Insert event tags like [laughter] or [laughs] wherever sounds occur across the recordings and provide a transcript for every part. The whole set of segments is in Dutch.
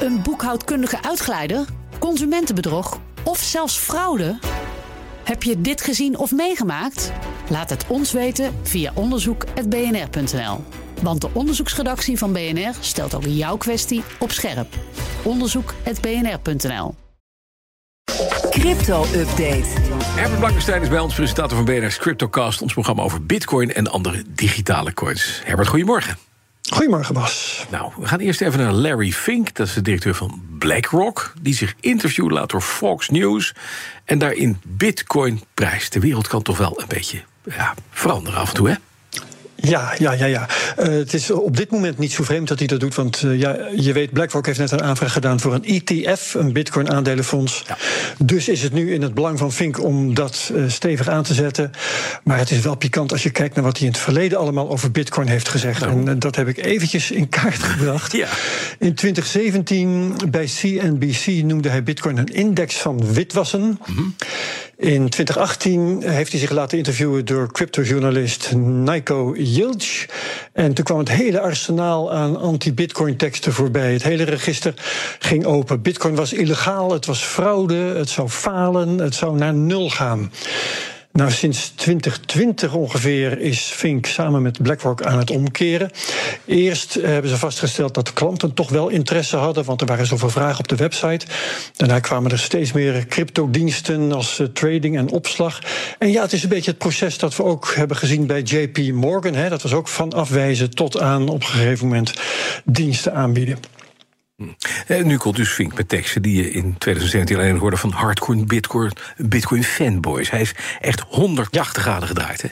Een boekhoudkundige uitglijder? Consumentenbedrog? Of zelfs fraude? Heb je dit gezien of meegemaakt? Laat het ons weten via onderzoek.bnr.nl. Want de onderzoeksredactie van BNR stelt ook jouw kwestie op scherp. Onderzoek.bnr.nl. Crypto-update. Herbert Blankenstein is bij ons, presentator van BNR's CryptoCast... ons programma over bitcoin en andere digitale coins. Herbert, goedemorgen. Goedemorgen, Bas. Nou, we gaan eerst even naar Larry Fink, dat is de directeur van BlackRock... die zich interviewen laat door Fox News... en daarin bitcoin prijst. De wereld kan toch wel een beetje ja, veranderen af en toe, hè? Ja, ja, ja, ja. Uh, het is op dit moment niet zo vreemd dat hij dat doet. Want uh, ja, je weet, BlackRock heeft net een aanvraag gedaan voor een ETF, een Bitcoin-aandelenfonds. Ja. Dus is het nu in het belang van Fink om dat uh, stevig aan te zetten. Maar het is wel pikant als je kijkt naar wat hij in het verleden allemaal over Bitcoin heeft gezegd. Nou. En dat heb ik eventjes in kaart [laughs] gebracht. ja. In 2017 bij CNBC noemde hij Bitcoin een index van witwassen. Mm -hmm. In 2018 heeft hij zich laten interviewen door cryptojournalist Nico Yilch. En toen kwam het hele arsenaal aan anti-Bitcoin teksten voorbij. Het hele register ging open. Bitcoin was illegaal, het was fraude, het zou falen, het zou naar nul gaan. Nou, sinds 2020 ongeveer is Fink samen met BlackRock aan het omkeren. Eerst hebben ze vastgesteld dat klanten toch wel interesse hadden, want er waren zoveel vragen op de website. Daarna kwamen er steeds meer cryptodiensten als trading en opslag. En ja, het is een beetje het proces dat we ook hebben gezien bij JP Morgan. Hè. Dat was ook van afwijzen tot aan op een gegeven moment diensten aanbieden. En nu komt dus Fink met teksten die je in 2017 alleen hoorde van hardcore Bitcoin, Bitcoin fanboys. Hij is echt 180 graden gedraaid, hè?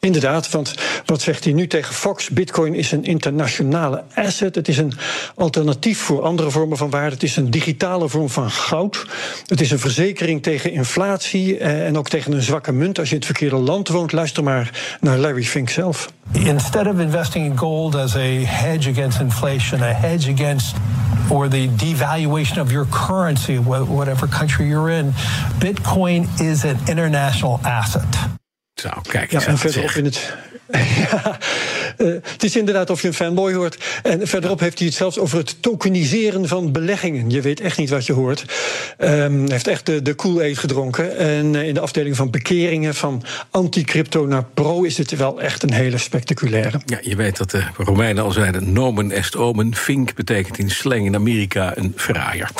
Inderdaad, want wat zegt hij nu tegen Fox? Bitcoin is een internationale asset. Het is een alternatief voor andere vormen van waarde. Het is een digitale vorm van goud. Het is een verzekering tegen inflatie en ook tegen een zwakke munt. Als je in het verkeerde land woont, luister maar naar Larry Fink zelf. Instead of investing in gold as a hedge against inflation, a hedge against or the devaluation of your currency, whatever country you're in, Bitcoin is an international asset. Zo, kijk ja, en verderop in het. [laughs] ja, uh, het is inderdaad of je een fanboy hoort. En verderop heeft hij het zelfs over het tokeniseren van beleggingen. Je weet echt niet wat je hoort. Um, hij heeft echt de, de Kool-Aid gedronken. En uh, in de afdeling van bekeringen van anti-crypto naar pro is dit wel echt een hele spectaculaire. Ja, je weet dat de Romeinen al zeiden: nomen est omen. Fink betekent in slang in Amerika een verraaier.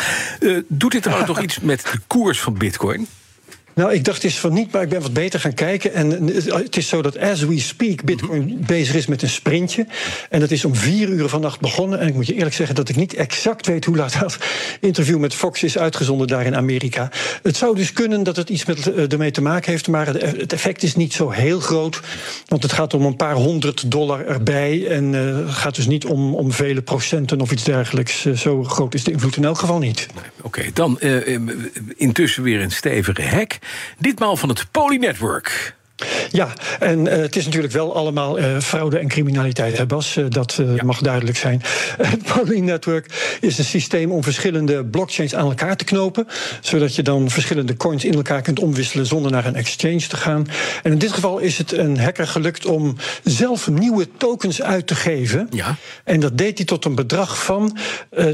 Uh, doet dit trouwens nog [laughs] iets met de koers van Bitcoin? Nou, ik dacht eens van niet, maar ik ben wat beter gaan kijken. En het is zo dat as we speak Bitcoin mm -hmm. bezig is met een sprintje. En dat is om vier uur vannacht begonnen. En ik moet je eerlijk zeggen dat ik niet exact weet hoe laat dat interview met Fox is uitgezonden daar in Amerika. Het zou dus kunnen dat het iets met, uh, ermee te maken heeft, maar het effect is niet zo heel groot. Want het gaat om een paar honderd dollar erbij. En uh, het gaat dus niet om, om vele procenten of iets dergelijks. Uh, zo groot is de invloed in elk geval niet. Oké, okay, dan intussen weer een stevige hack. Ditmaal van het Poly Network. Ja, en uh, het is natuurlijk wel allemaal uh, fraude en criminaliteit, hè Bas? Uh, dat ja. mag duidelijk zijn. [laughs] Het Poly Network is een systeem om verschillende blockchains aan elkaar te knopen, zodat je dan verschillende coins in elkaar kunt omwisselen zonder naar een exchange te gaan. En in dit geval is het een hacker gelukt om zelf nieuwe tokens uit te geven. Ja. En dat deed hij tot een bedrag van,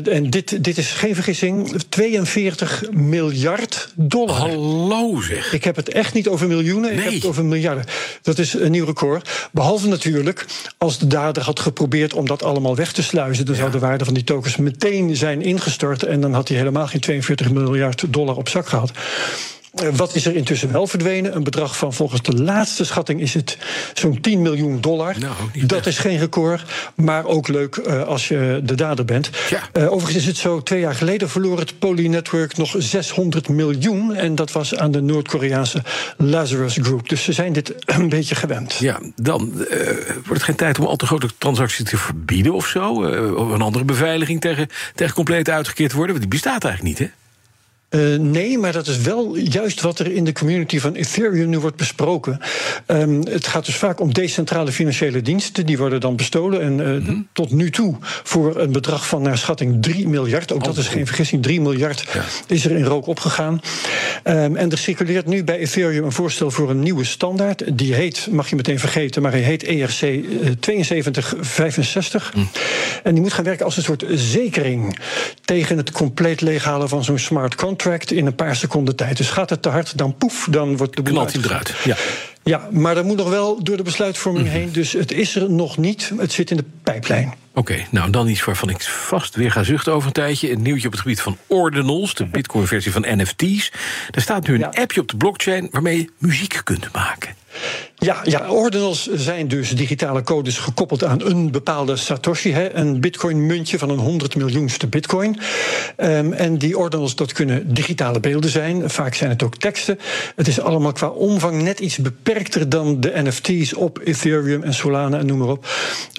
en dit, dit is geen vergissing, 42 miljard dollar. Hallo zeg. Ik heb het echt niet over miljoenen, nee. ik heb het over miljarden. Dat is een nieuw record. Behalve natuurlijk als de dader had geprobeerd om dat allemaal weg te sluizen. Dan ja. zou de waarde van die tokens meteen zijn ingestort. En dan had hij helemaal geen 42 miljard dollar op zak gehad. Wat is er intussen wel verdwenen? Een bedrag van volgens de laatste schatting is het zo'n 10 miljoen dollar. Nou, dat is geen record, maar ook leuk uh, als je de dader bent. Ja. Uh, overigens is het zo, twee jaar geleden verloor het Poly Network nog 600 miljoen. En dat was aan de Noord-Koreaanse Lazarus Group. Dus ze zijn dit [clears throat] een beetje gewend. Ja, dan uh, wordt het geen tijd om al te grote transacties te verbieden of zo? of een andere beveiliging tegen, tegen compleet uitgekeerd worden? Want die bestaat eigenlijk niet, hè? Uh, nee, maar dat is wel juist wat er in de community van Ethereum nu wordt besproken. Um, het gaat dus vaak om decentrale financiële diensten. Die worden dan bestolen. En uh, mm -hmm. tot nu toe voor een bedrag van naar schatting 3 miljard. Ook oh, dat is geen vergissing. 3 miljard ja. is er in rook opgegaan. Um, en er circuleert nu bij Ethereum een voorstel voor een nieuwe standaard. Die heet, mag je meteen vergeten, maar hij heet ERC uh, 7265. Mm. En die moet gaan werken als een soort zekering tegen het compleet leeghalen van zo'n smart contract in een paar seconden tijd. Dus gaat het te hard, dan poef, dan wordt de boel Knalt hij eruit. Ja. Ja, maar dat moet nog wel door de besluitvorming heen. Dus het is er nog niet. Het zit in de pijplijn. Oké, okay, nou dan iets waarvan ik vast weer ga zuchten over een tijdje. Een nieuwtje op het gebied van ordinals, de Bitcoin-versie van NFT's. Er staat nu een ja. appje op de blockchain waarmee je muziek kunt maken. Ja, ja, ordinals zijn dus digitale codes gekoppeld aan een bepaalde Satoshi, hè, een bitcoin-muntje van een 100 miljoenste bitcoin. Um, en die ordinals, dat kunnen digitale beelden zijn. Vaak zijn het ook teksten. Het is allemaal qua omvang net iets beperkter dan de NFT's op Ethereum en Solana en noem maar op.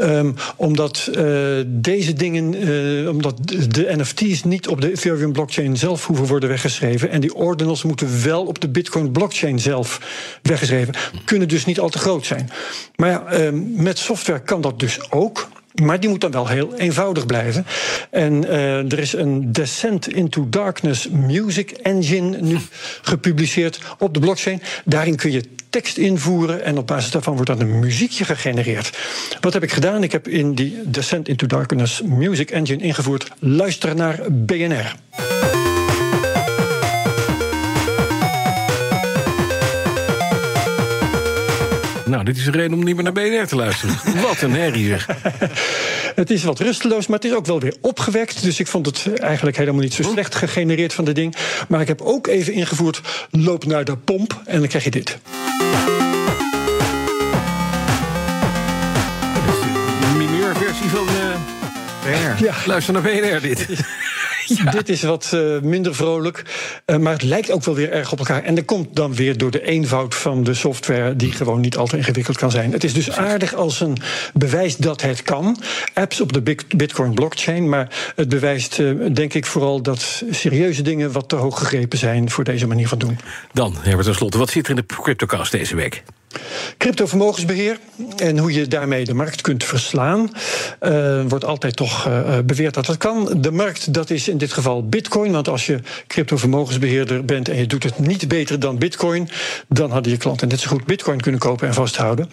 Um, omdat uh, deze dingen, uh, omdat de NFT's niet op de Ethereum blockchain zelf hoeven worden weggeschreven. En die ordinals moeten wel op de Bitcoin blockchain zelf weggeschreven. Kunnen dus niet al te groot zijn. Maar ja, met software kan dat dus ook. Maar die moet dan wel heel eenvoudig blijven. En uh, er is een Descent into Darkness Music Engine nu gepubliceerd op de blockchain. Daarin kun je tekst invoeren en op basis daarvan wordt dan een muziekje gegenereerd. Wat heb ik gedaan? Ik heb in die Descent into Darkness Music Engine ingevoerd: luister naar BNR. Dit is een reden om niet meer naar BNR te luisteren. [laughs] wat een herrie zeg. het is wat rusteloos, maar het is ook wel weer opgewekt. Dus ik vond het eigenlijk helemaal niet zo slecht gegenereerd van de ding. Maar ik heb ook even ingevoerd, loop naar de pomp en dan krijg je dit. De mineurversie van uh, BNR. Ja. Luister naar BNR dit. [laughs] [laughs] Ja. Dit is wat uh, minder vrolijk. Uh, maar het lijkt ook wel weer erg op elkaar. En dat komt dan weer door de eenvoud van de software, die gewoon niet al te ingewikkeld kan zijn. Het is dus aardig als een bewijs dat het kan. Apps op de Bitcoin blockchain. Maar het bewijst, uh, denk ik, vooral dat serieuze dingen wat te hoog gegrepen zijn voor deze manier van doen. Dan, Herbert, tenslotte, wat zit er in de CryptoCast deze week? Cryptovermogensbeheer en hoe je daarmee de markt kunt verslaan. Uh, wordt altijd toch uh, beweerd dat dat kan. De markt, dat is in dit geval Bitcoin. Want als je cryptovermogensbeheerder bent en je doet het niet beter dan Bitcoin, dan hadden je klanten net zo goed Bitcoin kunnen kopen en vasthouden.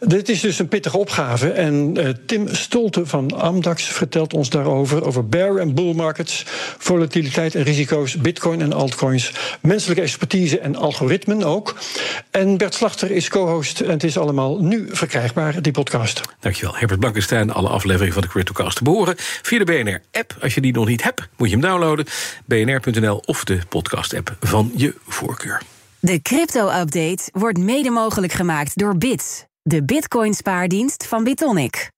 Dit is dus een pittige opgave. En Tim Stolte van Amdax vertelt ons daarover: over bear en bull markets, volatiliteit en risico's, Bitcoin en altcoins, menselijke expertise en algoritmen ook. En Bert Slachter is co-host en het is allemaal nu verkrijgbaar, die podcast. Dankjewel. Herbert Blankenstein, alle afleveringen van de CryptoCast te behoren. Via de BNR-app. Als je die nog niet hebt, moet je hem downloaden. bnr.nl of de podcast-app van je voorkeur. De crypto-update wordt mede mogelijk gemaakt door Bits, de Bitcoin-spaardienst van Bitonic.